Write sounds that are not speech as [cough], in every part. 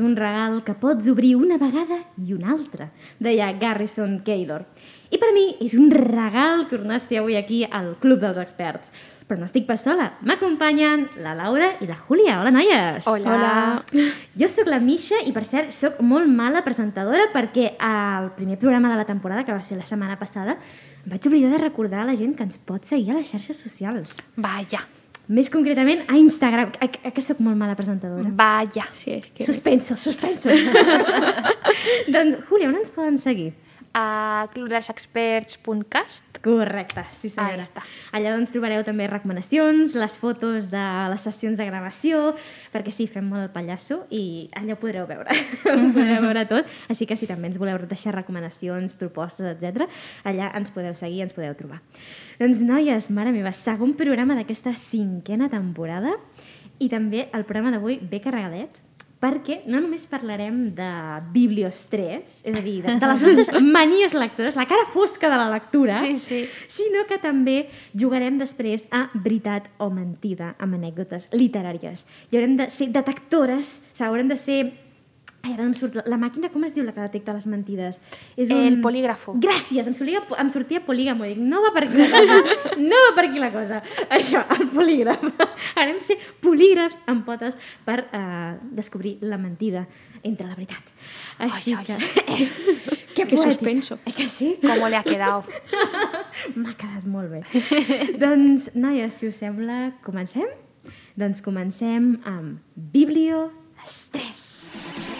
és un regal que pots obrir una vegada i una altra, deia Garrison Keillor. I per mi és un regal tornar a ser avui aquí al Club dels Experts. Però no estic pas sola. M'acompanyen la Laura i la Júlia. Hola, noies! Hola. Hola. Jo sóc la Misha i, per cert, sóc molt mala presentadora perquè al primer programa de la temporada, que va ser la setmana passada, em vaig oblidar de recordar a la gent que ens pot seguir a les xarxes socials. Vaya. Més concretament a Instagram. A, a que sóc molt mala presentadora? Vaya. Sí, és que... Suspenso, suspenso. [laughs] doncs, Júlia, on ens poden seguir? A clubdelsexperts.cast. Correcte, sí senyora. Allà doncs trobareu també recomanacions, les fotos de les sessions de gravació, perquè sí, fem molt el pallasso i allà ho podreu veure. [laughs] ho podreu veure tot, així que si també ens voleu deixar recomanacions, propostes, etc, allà ens podeu seguir, ens podeu trobar. Doncs noies, mare meva, segon programa d'aquesta cinquena temporada i també el programa d'avui ve carregadet perquè no només parlarem de bibliostrès, és a dir, de, de les nostres [laughs] manies lectores, la cara fosca de la lectura, Sí, sí. sinó que també jugarem després a veritat o mentida amb anècdotes literàries. I haurem de ser detectores, o sigui, haurem de ser... Ai, ara no em surt la, la màquina, com es diu la que detecta les mentides? És El polígrafo. Gràcies, em, solia, em sortia polígamo. Dic, no va per aquí la cosa, no va per aquí la cosa. Això, el polígraf. Harem de ser polígrafs amb potes per eh, descobrir la mentida entre la veritat. Així Ai, ai. que... Eh, que, Que suspenso. Eh que sí? ¿Cómo le ha quedado? M'ha quedat molt bé. [laughs] doncs, noies, si us sembla, comencem? Doncs comencem amb Biblio Estrès.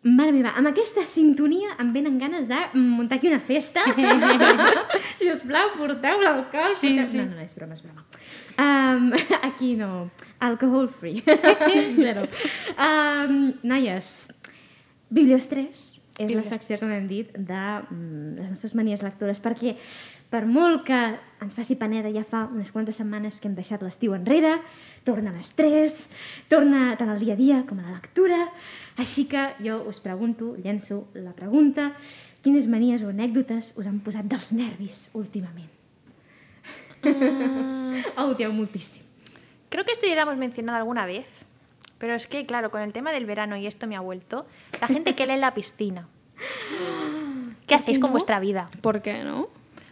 Mare meva, amb aquesta sintonia em venen ganes de muntar aquí una festa. [laughs] si us plau, porteu l'alcohol. Sí, porteu... sí. No, no, és broma, és broma. Um, [laughs] aquí no. Alcohol free. [laughs] Zero. Um, noies, Bibliostrès és la secció, com hem dit, de mm, les nostres manies lectores, perquè per molt que ens faci paneda ja fa unes quantes setmanes que hem deixat l'estiu enrere, torna l'estrès, torna tant el dia a dia com a la lectura, així que jo us pregunto, llenço la pregunta, quines manies o anècdotes us han posat dels nervis últimament? Mm. [laughs] odieu moltíssim. Creo que esto ya lo hemos mencionado alguna vez, pero es que, claro, con el tema del verano y esto me ha vuelto, la gente que lee en la piscina. [gasps] ¿Qué hacéis con no? vuestra vida? ¿Por qué no?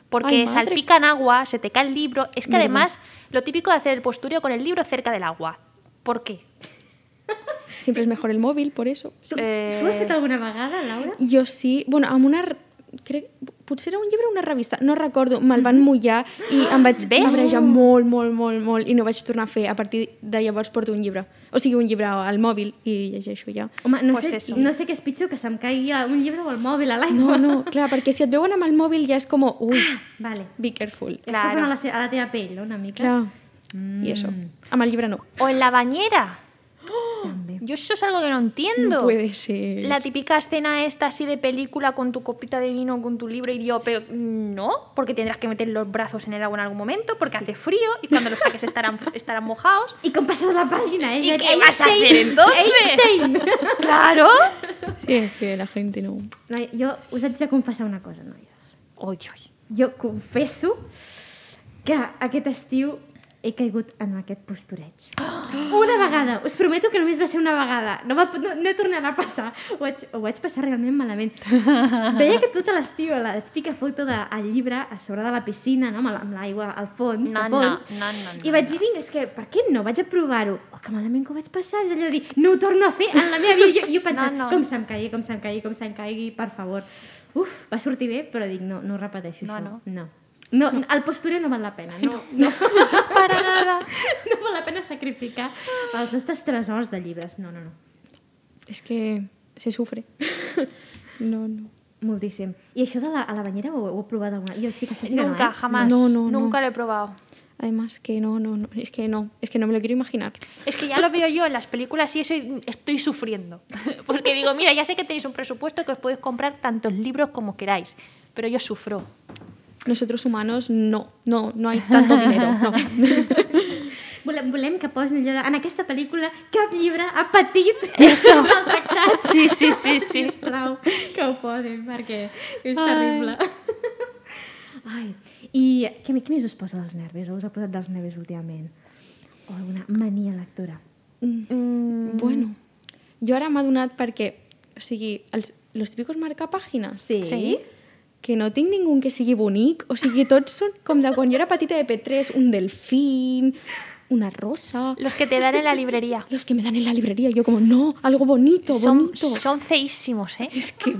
Porque Ay, salpican agua, se te cae el libro. Es que además, lo típico de hacer el postureo con el libro cerca del agua. ¿Por qué? Siempre es mejor el móvil, por eso. Tu, Eh. tu has fet alguna vegada, Laura? Jo sí, bueno, amb una... Crec, potser era un llibre o una revista, no recordo, me'l van mullar i em vaig cabrejar molt, molt, molt, molt i no vaig tornar a fer. A partir de llavors porto un llibre. O sigui, un llibre al mòbil i llegeixo ja. Home, no, Pues sé, eso. no sé què és pitjor, que se'm caigui un llibre o el mòbil a No, l'aigua. no, clar, perquè si et veuen amb el mòbil ja és com, ui, Vale. be careful. És que sona a Claro. la, a la teva pell, no?, una mica. Clar. I això. Amb el llibre no. O en la bañera. Yo eso es algo que no entiendo. No puede ser. La típica escena esta así de película con tu copita de vino, con tu libro y yo, pero no, porque tendrás que meter los brazos en el agua en algún momento, porque hace frío y cuando los saques estarán, [laughs] estarán mojados. I com passes la pàgina, eh? ¿Y qué vas a hacer entonces? [laughs] ¡Claro! Sí, és que la gente no... Noi, jo us haig de confessar una cosa, noies. Oy, oy. Jo confesso que aquest estiu he caigut en aquest postureig. Una vegada! Us prometo que només va ser una vegada. No, va, no, no tornarà a passar. Ho vaig, ho vaig passar realment malament. Veia que tota l'estiu, la típica foto del llibre a sobre de la piscina, no? amb la- amb l'aigua al fons, No, fons. no, no, no, I no, vaig no. dir, vinga, és que per què no? Vaig a provar-ho. Oh, que malament que ho vaig passar. És allò de dir, no ho torno a fer en la meva vida. Jo, jo he pensat, No, no. com se'm caigui, com se'm caigui, com se'm caigui, per favor. Uf, va sortir bé, però dic, no, no repeteixo, No, això. no. no. No, el postureo no val la pena. No, no. [laughs] Para [laughs] nada. no val la pena sacrificar els nostres tresors de llibres. No, no, no. És que se sufre. [laughs] No, no. Moltíssim. I això de la, a la banyera ho, ho he provat alguna... Jo sí que sí que Nunca, no, eh? jamás. No, no, no. Nunca lo he probado. Además que no, no, no. Es que no. Es que no me lo quiero imaginar. Es que ya lo veo yo en las películas y eso y estoy sufriendo. [laughs] Porque digo, mira, ya sé que tenéis un presupuesto que os podéis comprar tantos libros como queráis, pero yo sufro. Nosotros humanos no, no, no hay tanto dinero. No. [laughs] volem, volem que posin allò de, en aquesta pel·lícula cap llibre ha patit Eso. el [laughs] tractat. Sí, sí, sí, sí. Sisplau, que ho posin, perquè és terrible. [laughs] Ai. I què, què més us posa dels nervis? O us ha posat dels nervis últimament? O alguna mania lectora? Mm, bueno, jo ara m'ha donat perquè, o sigui, els, los típicos marcapàgines, Sí. Sí. Que no tinc ningú que sigui bonic, o sigui, tots són com de quan jo era petita de P3, un delfín, una rosa... Los que te dan en la librería. Los que me dan en la librería, yo como, no, algo bonito, Son, bonito. son feísimos, ¿eh? Es que...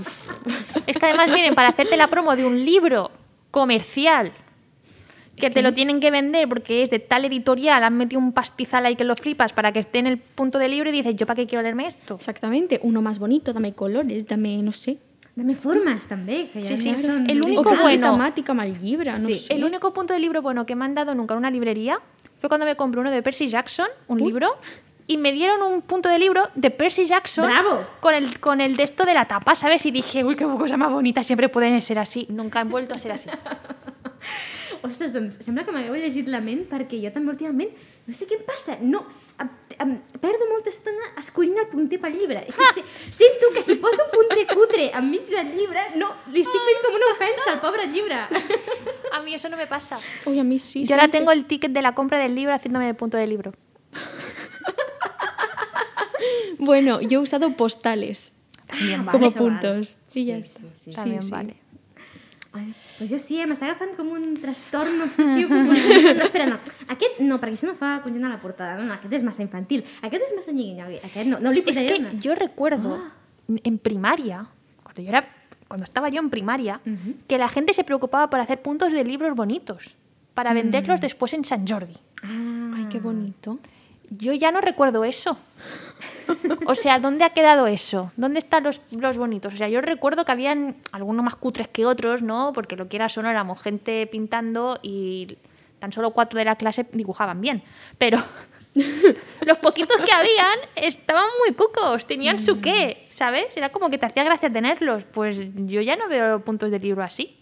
Es que además vienen para hacerte la promo de un libro comercial que te lo tienen que vender porque es de tal editorial, han metido un pastizal ahí que lo flipas para que esté en el punto de libro y dices, ¿yo para qué quiero leerme esto? Exactamente, uno más bonito, dame colores, dame, no sé... Dame formes, també. Que ja Sí, sí. són- El único bueno- temàtica amb el llibre, no Sí. sé. El único punto de libro bueno que me han dado nunca en una librería fue cuando me compré uno de Percy Jackson, un libro, y me dieron un punto de libro de Percy Jackson ¡Bravo! con el con el de esto de la tapa, ¿sabes? Y dije, uy, qué cosa más bonita, siempre pueden ser así. Nunca han vuelto a ser así. [laughs] Ostres, doncs sembla que m'hagueu llegit la ment perquè jo també últimament, no sé què em passa, no, perdo molta estona escollint el punter pel llibre. És que Ah! se, sento que si poso un punter cutre enmig del llibre, no, li estic fent com una ofensa al pobre llibre. A mí eso no me pasa. Uy, a mí sí. Yo ahora tengo el ticket de la compra del libro haciéndome de punto de libro. Bueno, yo he usado postales También Ah, como això val. puntos. Sí, ya Sí, está. sí, sí. También sí. vale. Ai, doncs jo sí, eh, m'està agafant com un trastorn obsessiu. [laughs] No, espera, no. Aquest no, perquè això no fa conjunt a la portada. No, no, aquest és massa infantil. Aquest és massa nyigui Aquest no, no li que una. yo recuerdo Ah. en primaria, cuando yo era cuando estaba yo en primaria, que la gente se preocupaba por hacer puntos de libros bonitos para venderlos después en San Jordi. Ah, Ay, qué bonito. Yo ya no recuerdo eso. O sea, ¿dónde ha quedado eso? ¿Dónde están los, los bonitos? O sea, yo recuerdo que habían algunos más cutres que otros, ¿no? Porque lo que era solo éramos gente pintando y tan solo cuatro de la clase dibujaban bien. Pero [laughs] los poquitos que habían estaban muy cucos, tenían su qué, ¿sabes? Era como que te hacía gracia tenerlos. Pues yo ya no veo puntos de libro así.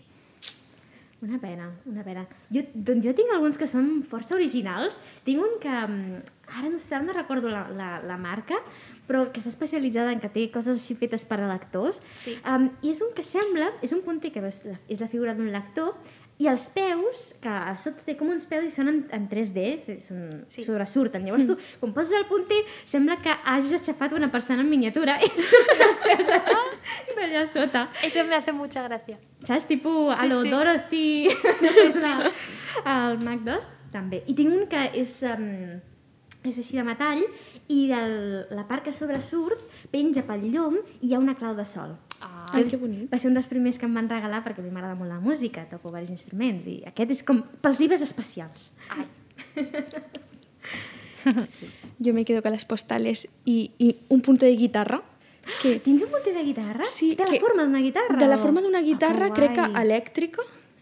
Una pena, una pena. Jo, doncs jo tinc alguns que són força originals. Tinc un que, mm, ara no sé, no recordo la, la, la marca, però que està especialitzada en que té coses així fetes per a lectors. Sí. Um, I és un que sembla, és un punter que veus, és la figura d'un lector, i els peus, que a sota té com uns peus i són en, en 3D, són, sí. Sobresurten. Llavors tu, quan poses el punter, sembla que hagis aixafat una persona en miniatura i surten els peus allà, d'allà sota. Eso me hace mucha gracia. Saps? Tipo a Sí, lo sí. Dorothy [laughs] sí, sí. al Mac 2 també. I tinc un que és, um, és així de metall i el, la part que sobresurt penja pel llom i hi ha una clau de sol. Ah. Ai, que bonic. Va ser un dels primers que em van regalar perquè a mi m'agrada molt la música, toco diversos instruments i aquest és com pels llibres especials. Ay. Yo [laughs] me quedo con las postales y, y un punto de guitarra. Que [gasps] Tens un punter de guitarra? Sí, de la que- forma d'una guitarra? de la forma d'una Ah, guitarra, crec que elèctrica,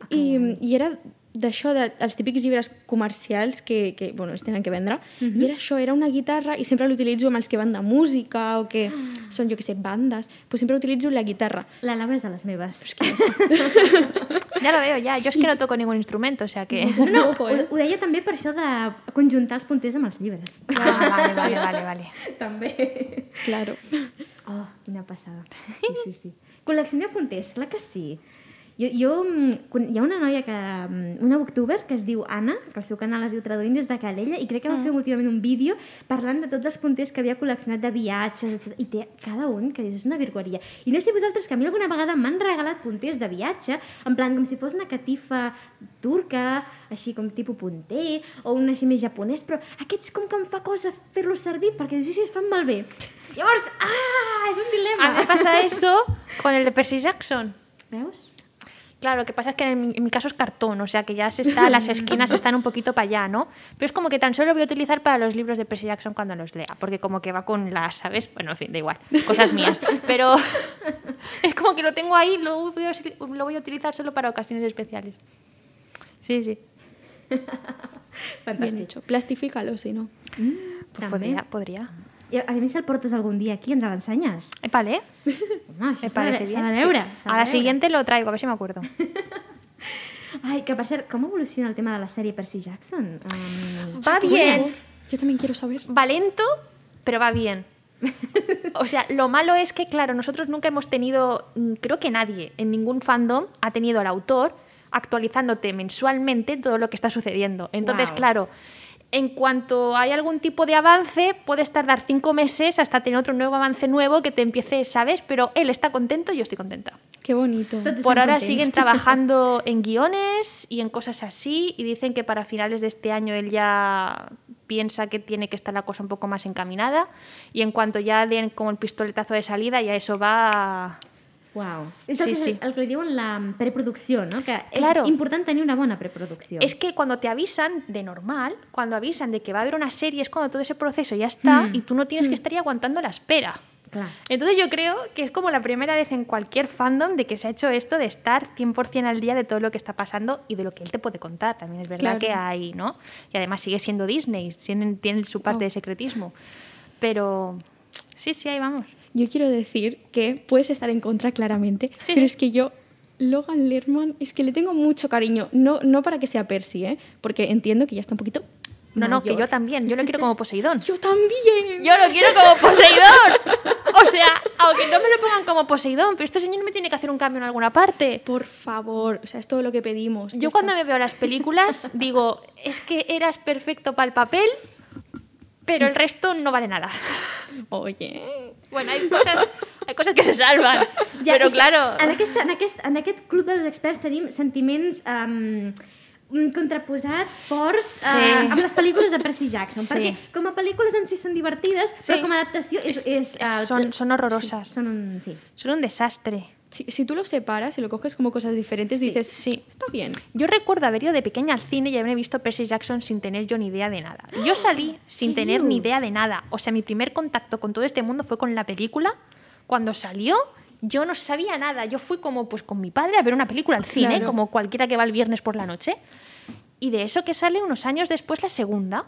que i, i era d'això, de, els típics llibres comercials que, que bueno, es tenen que vendre, Mhm. i era això, era una guitarra, i sempre l'utilitzo amb els que van de música o que Ah. són, jo que sé, bandes, pues sempre utilitzo la guitarra. La Laura és de les meves. Ya [laughs] lo veo, ya. Yo es que no toco ningún instrumento, o sea que... No, no, Ojo, ho, ho deia també per això de conjuntar els punters amb els llibres. Ah, [laughs] vale, vale, vale, vale. també. Claro. Oh, quina passada. Sí, sí, sí. Col·leccioneu punters, clar que sí. Jo, jo, mm, hi ha una noia, que, mm, una booktuber que es diu Anna, que el seu canal es diu Traduint des de Calella, i crec que va fer últimament un vídeo parlant de tots els punters que havia col·leccionat de viatges, etc. i té cada un que és una virgueria. I no sé vosaltres que a mi alguna vegada m'han regalat punters de viatge, en plan com si fos una catifa turca, així com tipus punter, o un així més japonès, però aquests com que em fa cosa fer-los servir perquè dius, sí, sí, es fan malbé. Llavors, ah, és un A dilema. me pasa eso con el de Percy Jackson. Veus? Claro, lo que pasa es que en mi, en mi caso es cartón, o sea que ya se está, las esquinas [laughs] están un poquito para allá, ¿no? Pero es como que tan solo lo voy a utilizar para los libros de Percy Jackson cuando los lea, porque como que va con las, ¿sabes? Bueno, en fin, da igual, cosas mías. Pero [laughs] es como que lo tengo ahí, lo voy a, lo voy a utilizar solo para ocasiones especiales. Sí, sí. Bien Fantàstic. hecho. Plastifícalo, si no. Pues També. podría, podría. I a mi si el portes algun dia aquí, ens l'ensenyes. Eh, Vale, Això me parece bien. sí. A la siguiente lo traigo, a ver si me acuerdo. [laughs] Ai, que per cert, com evoluciona el tema de la sèrie Percy Jackson? Um, Va bien. Yo también quiero saber. Va lento, pero va bien. [laughs] O sea, lo malo es que, claro, nosotros nunca hemos tenido, mm, creo que nadie en ningún fandom ha tenido al autor actualizándote mensualmente todo lo que está sucediendo. Entonces, claro, en cuanto hay algún tipo de avance, puedes tardar cinco meses hasta tener otro nuevo avance nuevo que te empiece, ¿sabes? Pero él está contento y yo estoy contenta. Qué bonito. Por ahora contents. siguen trabajando en guiones y en cosas así y dicen que para finales de este año él ya piensa que tiene que estar la cosa un poco más encaminada y en cuanto ya den como el pistoletazo de salida ya eso va... Uau. És Sí, que, sí. el que li diuen la preproducció, no? Que Claro. és important tenir una bona preproducció. Es que cuando te avisan de normal, cuando avisan de que va a haber una serie es cuando todo ese proceso ya está Mm. y tú no tienes que estar ahí aguantando la espera. Clar. Entonces yo creo que es como la primera vez en cualquier fandom de que se ha hecho esto de estar 100% al día de todo lo que está pasando y de lo que él te puede contar. También es verdad Claro. que hay, ¿no? Y además sigue siendo Disney, tienen, tienen su parte Oh. de secretismo. Pero sí, sí, ahí vamos. Yo quiero decir que puedes estar en contra claramente, Sí, pero sí. es que yo, Logan Lerman, es que le tengo mucho cariño. No, no para que sea Percy, ¿eh? porque entiendo que ya está un poquito. No, no, que yo también, yo lo quiero como Poseidón. [laughs] Yo también. Yo lo quiero como Poseidón. O sea, aunque no me lo pongan como Poseidón, pero este señor me tiene que hacer un cambio en alguna parte. Por favor, o sea, es todo lo que pedimos. Yo está. cuando me veo las películas [laughs] digo, es que eras perfecto para el papel, pero el resto no vale nada. Oye. Bueno, hay cosas, hay cosas que se salvan, però és que claro... En aquest, en, aquest, en aquest club dels experts tenim sentiments um, contraposats, forts, Sí. uh, amb les pel·lícules de Percy Jackson, Sí. perquè com a pel·lícules en si són divertides, Sí. però com a adaptació és... és, uh, Són, són horroroses. Sí, són un... Sí. Son un desastre. Si, si tú lo separas y lo coges como cosas diferentes, dices, sí. está bien. Yo recuerdo haber ido de pequeña al cine y haber visto Percy Jackson sin tener yo ni idea de nada. Yo [gasps] salí sin ¿Qué tener ni idea de nada. O sea, mi primer contacto con todo este mundo fue con la película. Cuando salió, yo no sabía nada. Yo fui como pues con mi padre a ver una película al cine, Claro. como cualquiera que va el viernes por la noche. Y de eso que sale unos años después la segunda.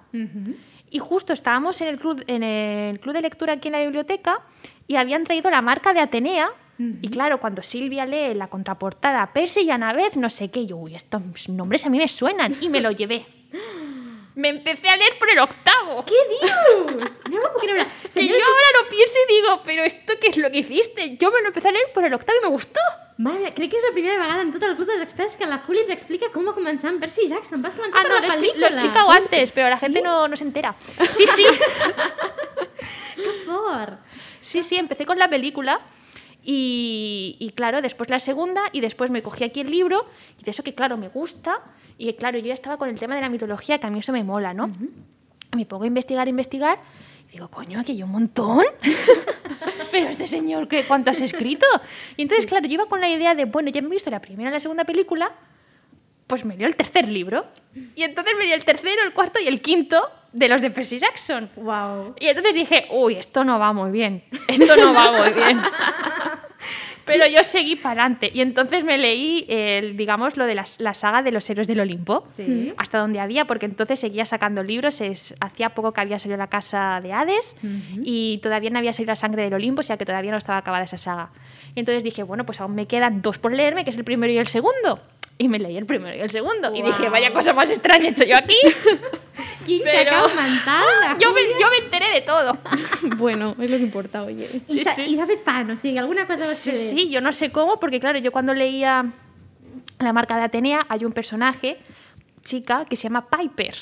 Y justo estábamos en el, club, en el club de lectura aquí en la biblioteca y habían traído la marca de Atenea. Y claro, cuando Silvia lee la contraportada Percy y Annabeth, no sé qué, yo, uy, estos nombres a mí me suenan. Y me lo llevé. [laughs] Me empecé a leer por el octavo. Què dius? [laughs] No m'ho puc creure. Que yo ahora lo pienso y digo, pero ¿esto qué es lo que hiciste? Yo me lo empecé a leer por el octavo y me gustó. Meva, crec que és la primera vegada en tot el club dels experts que la Júlia ens explica com va començar amb Percy Jackson. Vas començar Ah, per no, la pel·lícula. lo he explicado antes, pero la gente no, no se entera. [laughs] Sí, sí. Que fort. Sí, sí, empecé con la película y, y, claro, después la segunda y después me cogí aquí el libro y de eso que claro me gusta y claro, yo ya estaba con el tema de la mitología, que a mí eso me mola, ¿no? Me pongo a investigar, investigar y digo, coño, aquí hay un montón. [laughs] Pero este señor, ¿qué, ¿cuánto has escrito? Y entonces, claro, yo iba con la idea de, bueno, ya me he visto la primera y la segunda película, pues me leo el tercer libro. Y entonces me leo el tercero, el cuarto y el quinto de los de Percy Jackson. Wow. Y entonces dije, uy, esto no va muy bien, esto no va muy bien. [laughs] [laughs] Pero yo seguí para adelante y entonces me leí, el, digamos, lo de la, la saga de los héroes del Olimpo, Sí. hasta donde había, porque entonces seguía sacando libros, es, hacía poco que había salido la casa de Hades y todavía no había salido la sangre del Olimpo, o sea que todavía no estaba acabada esa saga. Y entonces dije, bueno, pues aún me quedan dos por leerme, que es el primero y el segundo. Y me leí el primero y el segundo. Y dije, vaya cosa más extraña he hecho yo aquí. [laughs] Pero- yo, me, yo me enteré de todo. [laughs] Bueno, es lo que importa, oye. Sí, sí. i s'ha fet fan, o sigui, alguna cosa Sí, fer bé. sí, yo no sé cómo, porque claro, yo cuando leía la marca de Atenea hay un personaje, chica, que se llama Piper.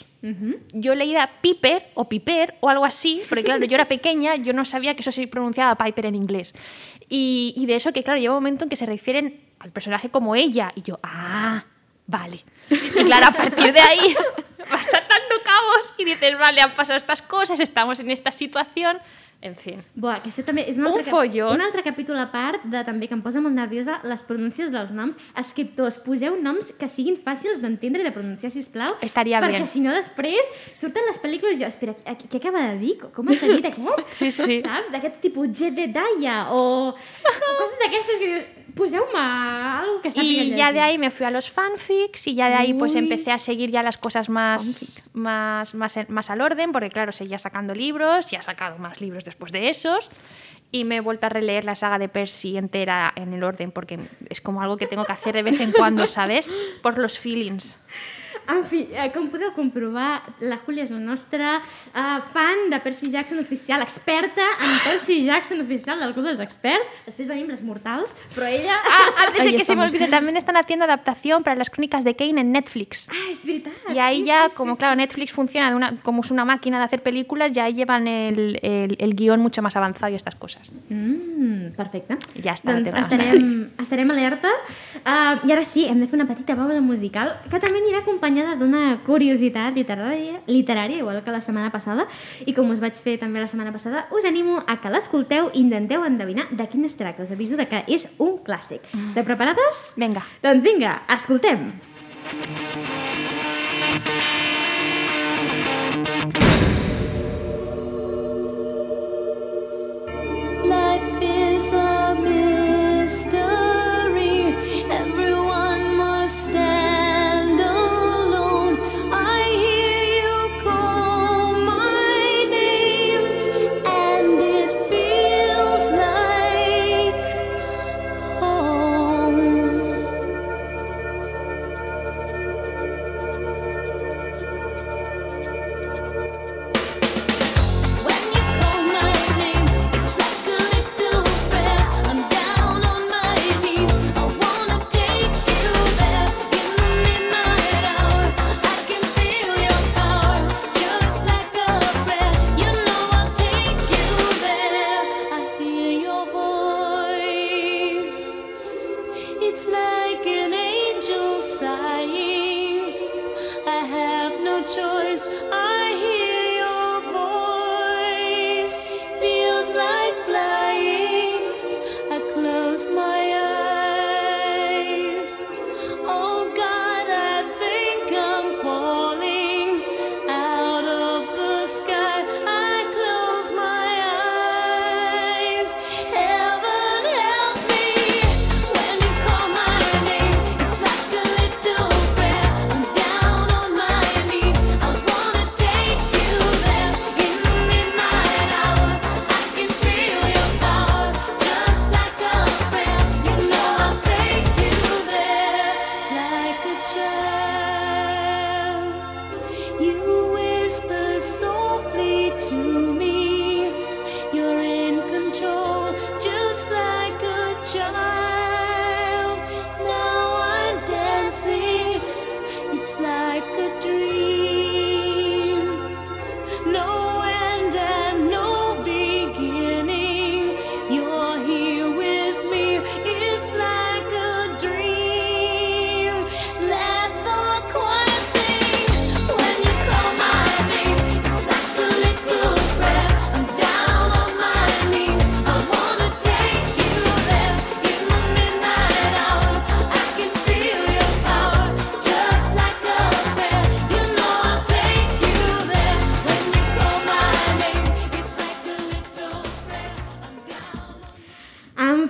Yo leía Piper o Piper o algo así, porque claro, yo era pequeña, yo no sabía que eso se pronunciaba Piper en inglés. Y, y de eso que claro, llega un momento en que se refieren al personaje como ella, y yo, ah, vale. Y claro, a partir de ahí [laughs] vas atando cabos y dices, vale, han pasado estas cosas, estamos en esta situación, en fin. Buah, que això també és un Un altre, follon. un altre capítol a part de també que em posa molt nerviosa les pronúncies dels noms. Escriptors, poseu noms que siguin fàcils d'entendre i de pronunciar, si plau. Estaria perquè bien. si no després surten les pel·lícules i jo, espera, què acaba de dir? Com ha sentit aquest? Sí, sí. Saps? D'aquest tipus Jedediah o, o coses d'aquestes que dius, alguna que sàpiga Y ya de ahí me fui a los fanfics y ya de ahí pues Uy. empecé a seguir ya las cosas más, más, más, más al orden, porque claro, seguía sacando libros, ya he sacado más libros después de esos. Y me he vuelto a releer la saga de Percy entera en el orden, porque es como algo que tengo que hacer de vez en cuando, ¿sabes? Por los feelings. En fi, eh, com podeu comprovar, la Júlia és la nostra uh, fan de Percy Jackson oficial, experta en Percy Jackson oficial del Club dels Experts. Després venim les mortals, però ella... Ah, antes de [laughs] que se me olvide, también están haciendo adaptación para las crónicas de Kane en Netflix. Ah, és veritat. Y ahí sí, ya, sí, como sí, claro. Netflix funciona de una, como es una máquina de hacer películas, ya ahí llevan el, el, el guion mucho más avanzado y estas cosas. Mm, perfecte. Ja està, Doncs estarem, estarem alerta. Uh, I ara sí, hem de fer una petita pausa musical que també anirà acompanyada d'una curiositat literària, literària, igual que la setmana passada. I com us vaig fer també la setmana passada, us animo a que l'escolteu i intenteu endevinar de quin es tracta. Us aviso de que és un clàssic. Esteu preparades? Venga. Doncs vinga, escoltem. Life choice.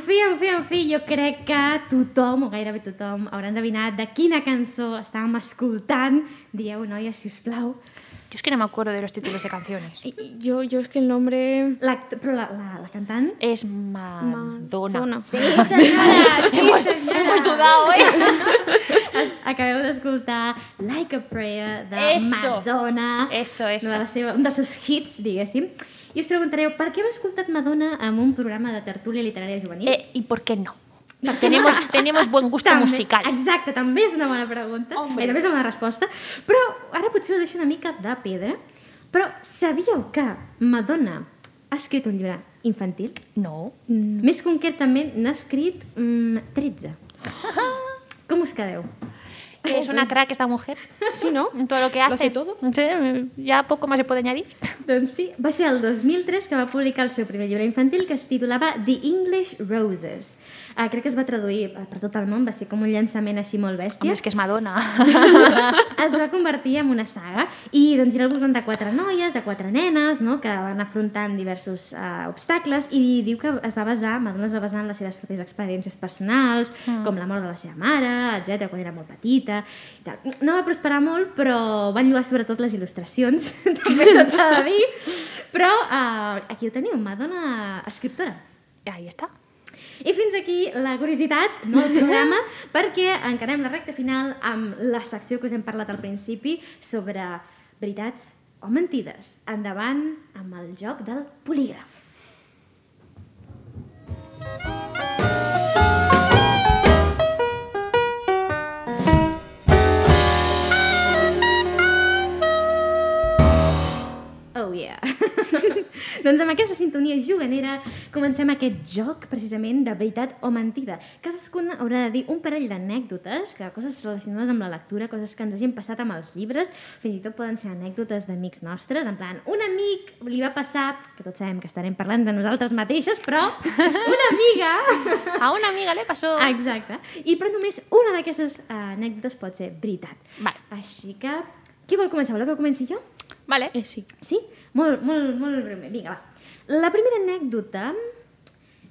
Fi, en fi, en fi, jo crec que tothom, o gairebé tothom, haurà endevinat de quina cançó estàvem escoltant. Dieu, noies, si us plau. Yo es que no me acuerdo de los títulos de canciones. Yo, yo es que el nombre... La, però la, la, la cantant... Es Madonna. Madonna. Sí, senyora! Sí, hemos, senyora! hemos dudado, ¿eh? Acabeu d'escoltar Like a Prayer de Eso. Madonna. Eso, eso. Una de les seva, un dels seus hits, diguéssim. I us preguntareu, per què heu escoltat Madonna en un programa de tertúlia literària juvenil? Eh, ¿Y por qué no? Tenemos, [laughs] tenemos buen gusto També, musical. Exacte, també és una bona pregunta. Hombre. Bé, també és una bona resposta. Però ara potser ho deixo una mica de pedra. Però sabíeu que Madonna ha escrit un llibre infantil? No. Més concretament, n'ha escrit mm, 13. Com us quedeu? Que es una crack esta mujer. Sí, ¿no? En todo lo que hace. Lo hace todo. Sí, ya poco más se puede añadir. Doncs sí, va ser el 2003 que va publicar el seu primer llibre infantil que es titulava The English Roses. Uh, crec que es va traduir eh, per tot el món, va ser com un llançament així molt bèstia. Hombre, es que es Madonna. [laughs] es va convertir en una saga i doncs era al voltant de quatre noies, de quatre nenes, no?, que van afrontant diversos uh, obstacles i diu que es va basar, Madonna es va basar en les seves pròpies experiències personals, mm. com la mort de la seva mare, etc quan era molt petita i tal. No va prosperar molt, però van lluar sobretot les il·lustracions, [laughs] també tot s'ha de dir, però uh, aquí ho teniu, Madonna escriptora. Ahí está. I fins aquí la curiositat, no el programa, [laughs] perquè encarem la recta final amb la secció que us hem parlat al principi sobre veritats o mentides. Endavant amb el joc del polígraf. Oh [laughs] doncs amb aquesta sintonia juganera comencem aquest joc precisament de veritat o mentida. Cadascun haurà de dir un parell d'anècdotes, que coses relacionades amb la lectura, coses que ens hagin passat amb els llibres, fins i tot poden ser anècdotes d'amics nostres, en plan, un amic li va passar, que tots sabem que estarem parlant de nosaltres mateixes, però [laughs] una amiga... A una amiga le pasó. Exacte. I però només una d'aquestes eh, anècdotes pot ser veritat. Vale. Així que, qui vol començar? Voleu que comenci jo? Vale. Eh, sí. Sí? Molt, molt, molt breument. Vinga, va. La primera anècdota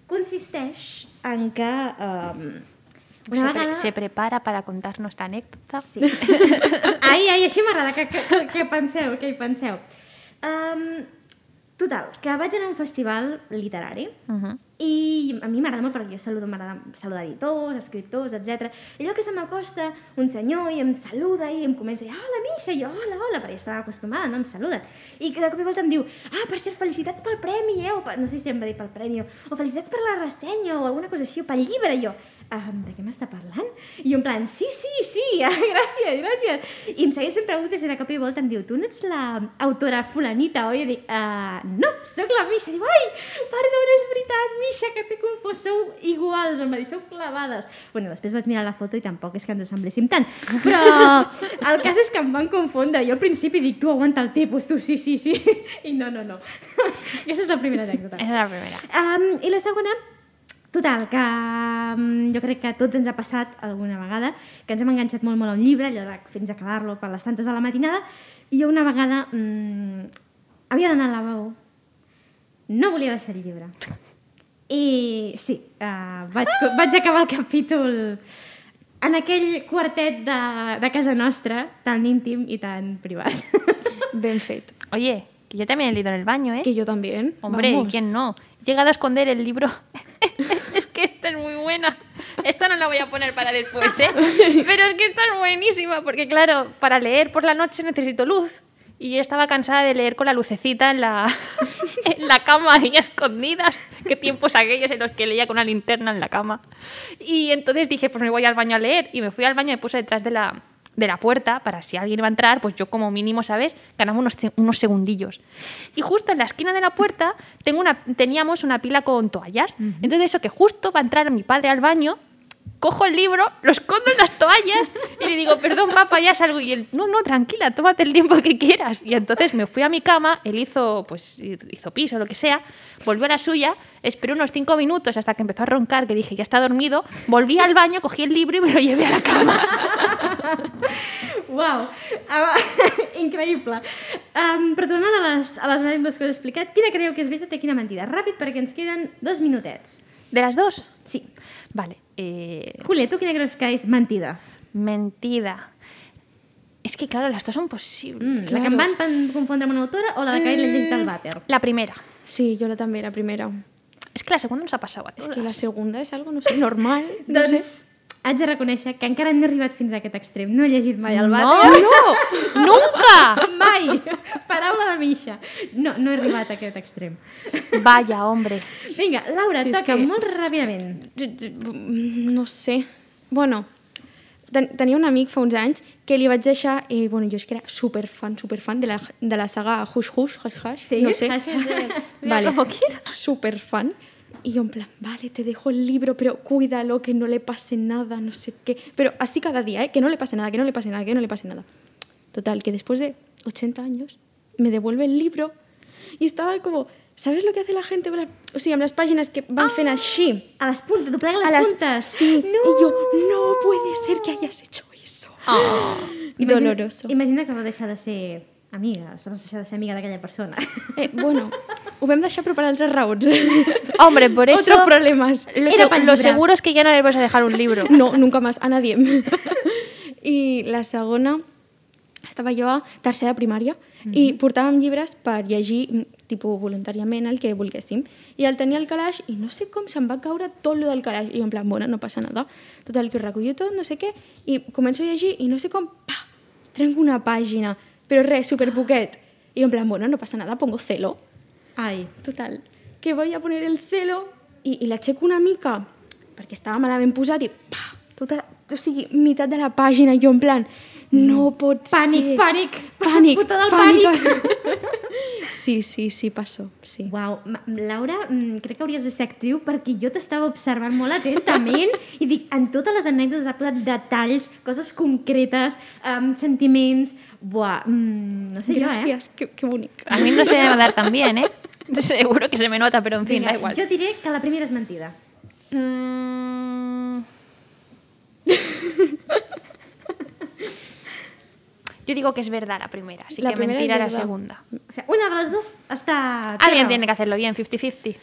consisteix en que um, una se, pre- vegada... se prepara para contarnos esta anécdota. Sí. [laughs] ai, ai, així m'agrada que, que, que, que penseu, que hi penseu. Um, total, que vaig anar a un festival literari Uh -huh. I a mi m'agrada molt perquè jo saludo, m'agrada saludar editors, escriptors, etc. I allò que se m'acosta un senyor i em saluda i em comença a dir, hola, Misha, i jo, hola, hola, perquè ja estava acostumada, no? Em saluda. I de cop i volta em diu, ah, per cert, felicitats pel premi, eh? O, no sé si em va dir pel premi, o, felicitats per la ressenya, o alguna cosa així, o pel llibre, i jo, um, de què m'està parlant? I jo en plan, sí, sí, sí, [laughs] gràcies, gràcies. I em segueix fent preguntes i de cop i volta em diu, tu no ets l'autora fulanita, oi? I dic, uh, no, sóc la Misha. Diu, ai, perdona, és veritat, Misha, que t'he confós, sou iguals. Em va dir, sou clavades. Bueno, després vaig mirar la foto i tampoc és que ens assembléssim tant. Però [laughs] el cas és que em van confondre. Jo al principi dic, tu aguanta el tipus, tu, sí, sí, sí. [laughs] I no, no, no. [laughs] Aquesta és la primera anècdota. Es la primera. Um, I la segona, total, que jo crec que a tots ens ha passat alguna vegada que ens hem enganxat molt, molt a un llibre, allò de fins a acabar-lo per les tantes de la matinada, i jo una vegada um, havia d'anar al lavabo, no volia deixar el llibre. I sí, uh, vaig, vaig acabar el capítol en aquell quartet de, de casa nostra, tan íntim i tan privat. [laughs] Ben fet. Oye, que yo también he leído en el baño, ¿eh? Que yo también. Hombre, Vamos. ¿quién no? He llegado a esconder el libro. [laughs] es que esta es muy buena. Esta no la voy a poner para después, ¿eh? [laughs] Pero es que esta es buenísima, porque claro, para leer por la noche necesito luz. Y yo estaba cansada de leer con la lucecita en la, [laughs] en la cama ahí escondidas. Qué tiempos aquellos en los que leía con una linterna en la cama. Y entonces dije, pues me voy al baño a leer. Y me fui al baño y me puse detrás de la, de la puerta para si alguien iba a entrar, pues yo como mínimo, ¿sabes? Ganaba unos, unos segundillos. Y justo en la esquina de la puerta tengo una, teníamos una pila con toallas. Entonces eso que justo va a entrar mi padre al baño, cojo el libro, lo escondo en las toallas y le digo, perdón papá, ya salgo. Y él, no, no, tranquila, tómate el tiempo que quieras. Y entonces me fui a mi cama, él hizo, pues, hizo pis o lo que sea, volvió a la suya, esperé unos cinco minutos hasta que empezó a roncar, que dije, ya está dormido, volví al baño, cogí el libro y me lo llevé a la cama. Uau, ah, [laughs] increïble. Um, però tornant a les, a les anècdotes que us he explicat, quina creieu que és veritat i quina mentida? Ràpid, perquè ens queden dos minutets. ¿De las dos? Sí. Vale. eh, Julia, tu quina creus que és mentida? mentida. Es que, claro, las dos son posibles. Mm, La que em van confondre amb una autora o la de que l'he llegit al vàter? La primera. Sí, yo la también, la primera. Es que la segunda nos ha pasado a Es todas. que la segunda es algo, no sé, normal. No doncs sé. haig de reconèixer que encara no he arribat fins a aquest extrem. No he llegit mai al No, vàter. no, nunca. [laughs] Mai! Paraula de Misha. No, no he arribat a aquest extrem. Vaya, hombre. Vinga, Laura, Sí, és toca que- molt ràpidament. No sé. Bueno, ten tenia un amic fa uns anys que li vaig deixar... Eh, bueno, jo és que era superfan, superfan de la, de la saga Hush Hush, Hush Hush, Sí? no sé. Hush, hush, hush. vale, superfan. Y yo en plan, vale, te dejo el libro, pero cuídalo, que no le pase nada, no sé qué. Pero así cada día, ¿eh? Que no le pase nada, que no le pase nada, que no le pase nada. Total, que después de 80 años me devuelve el libro y estaba como... ¿Sabes lo que hace la gente con las... O sigui, amb les pàgines que van fent així? A les puntes, doblega les, A las puntes. Sí. No! Y yo, no puede ser que hayas hecho eso. [gasps] Imagina- Doloroso. Imagina que va deixar de ser amiga, vas deixar de ser amiga d'aquella persona. [laughs] Eh, bueno, ho vam deixar però per altres raons. [laughs] Hombre, por eso. Otros problemas. Lo, se- lo seguro es que ya no le vas a dejar un libro. No, nunca más, a nadie. [laughs] I la segona, estava jo a tercer primària i portàvem llibres per llegir mm, tipus voluntàriament el que volguéssim. I el tenia al calaix i no sé com se'm va caure tot lo del calaix. I jo en plan, bueno, no passa nada. Total, que ho recullo tot, no sé què, i començo a llegir i no sé com, pa, trenco una pàgina, però res, super poquet. I jo en plan, bueno, no passa nada, pongo celo. Ai, Total, que voy a poner el celo i, i l'aixeco una mica perquè estava malament posat i pa, tota, o sigui, meitat de la pàgina jo en plan, no pot Pànic, ser. pànic, Pànic, puta del pànic. [laughs] sí, sí, sí, passó, sí. Uau, Laura, mm, crec que hauries de ser actriu perquè jo t'estava observant molt atentament [laughs] i dic, en totes les anècdotes ha posat detalls, coses concretes, um, sentiments... Buah, mm, no sé Gràcies, que, que bonic. A mí no va a dar tan bien, ¿eh? [laughs] Seguro que se me nota, pero en jo, eh? fin, da igual. Jo diré que la primera és mentida. Mm. Yo digo que es verdad la primera, así La que primera mentira la segunda. O sea, una de les dos està... Alguien tiene que hacerlo bien, 50-50.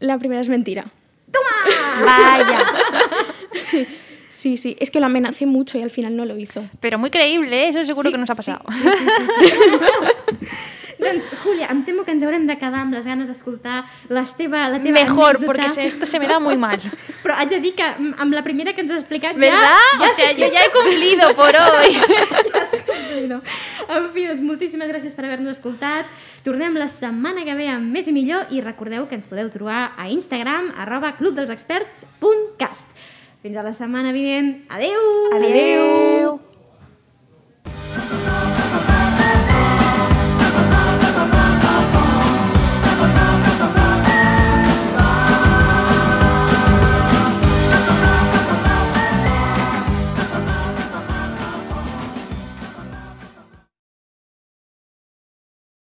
La primera es mentira. Vaya. [laughs] Sí, sí, es que lo amenacé mucho y al final no lo hizo. Pero muy creíble, ¿eh? eso seguro Sí, que nos ha sí, pasado. [laughs] Doncs, Júlia, em temo que ens haurem de quedar amb les ganes d'escoltar les teva, la teva Mejor, anècdota. porque esto se me da muy mal. [laughs] Però haig de dir que amb la primera que ens has explicat ¿Verdad? ja... ja o sea, sí- yo ya he cumplido por [laughs] hoy. ja has complido. En fi, doncs moltíssimes gràcies per haver-nos escoltat. Tornem la setmana que ve amb més i millor i recordeu que ens podeu trobar a Instagram arroba clubdelsexperts.cast. Fins a la setmana vinent. Adeu! Adeu.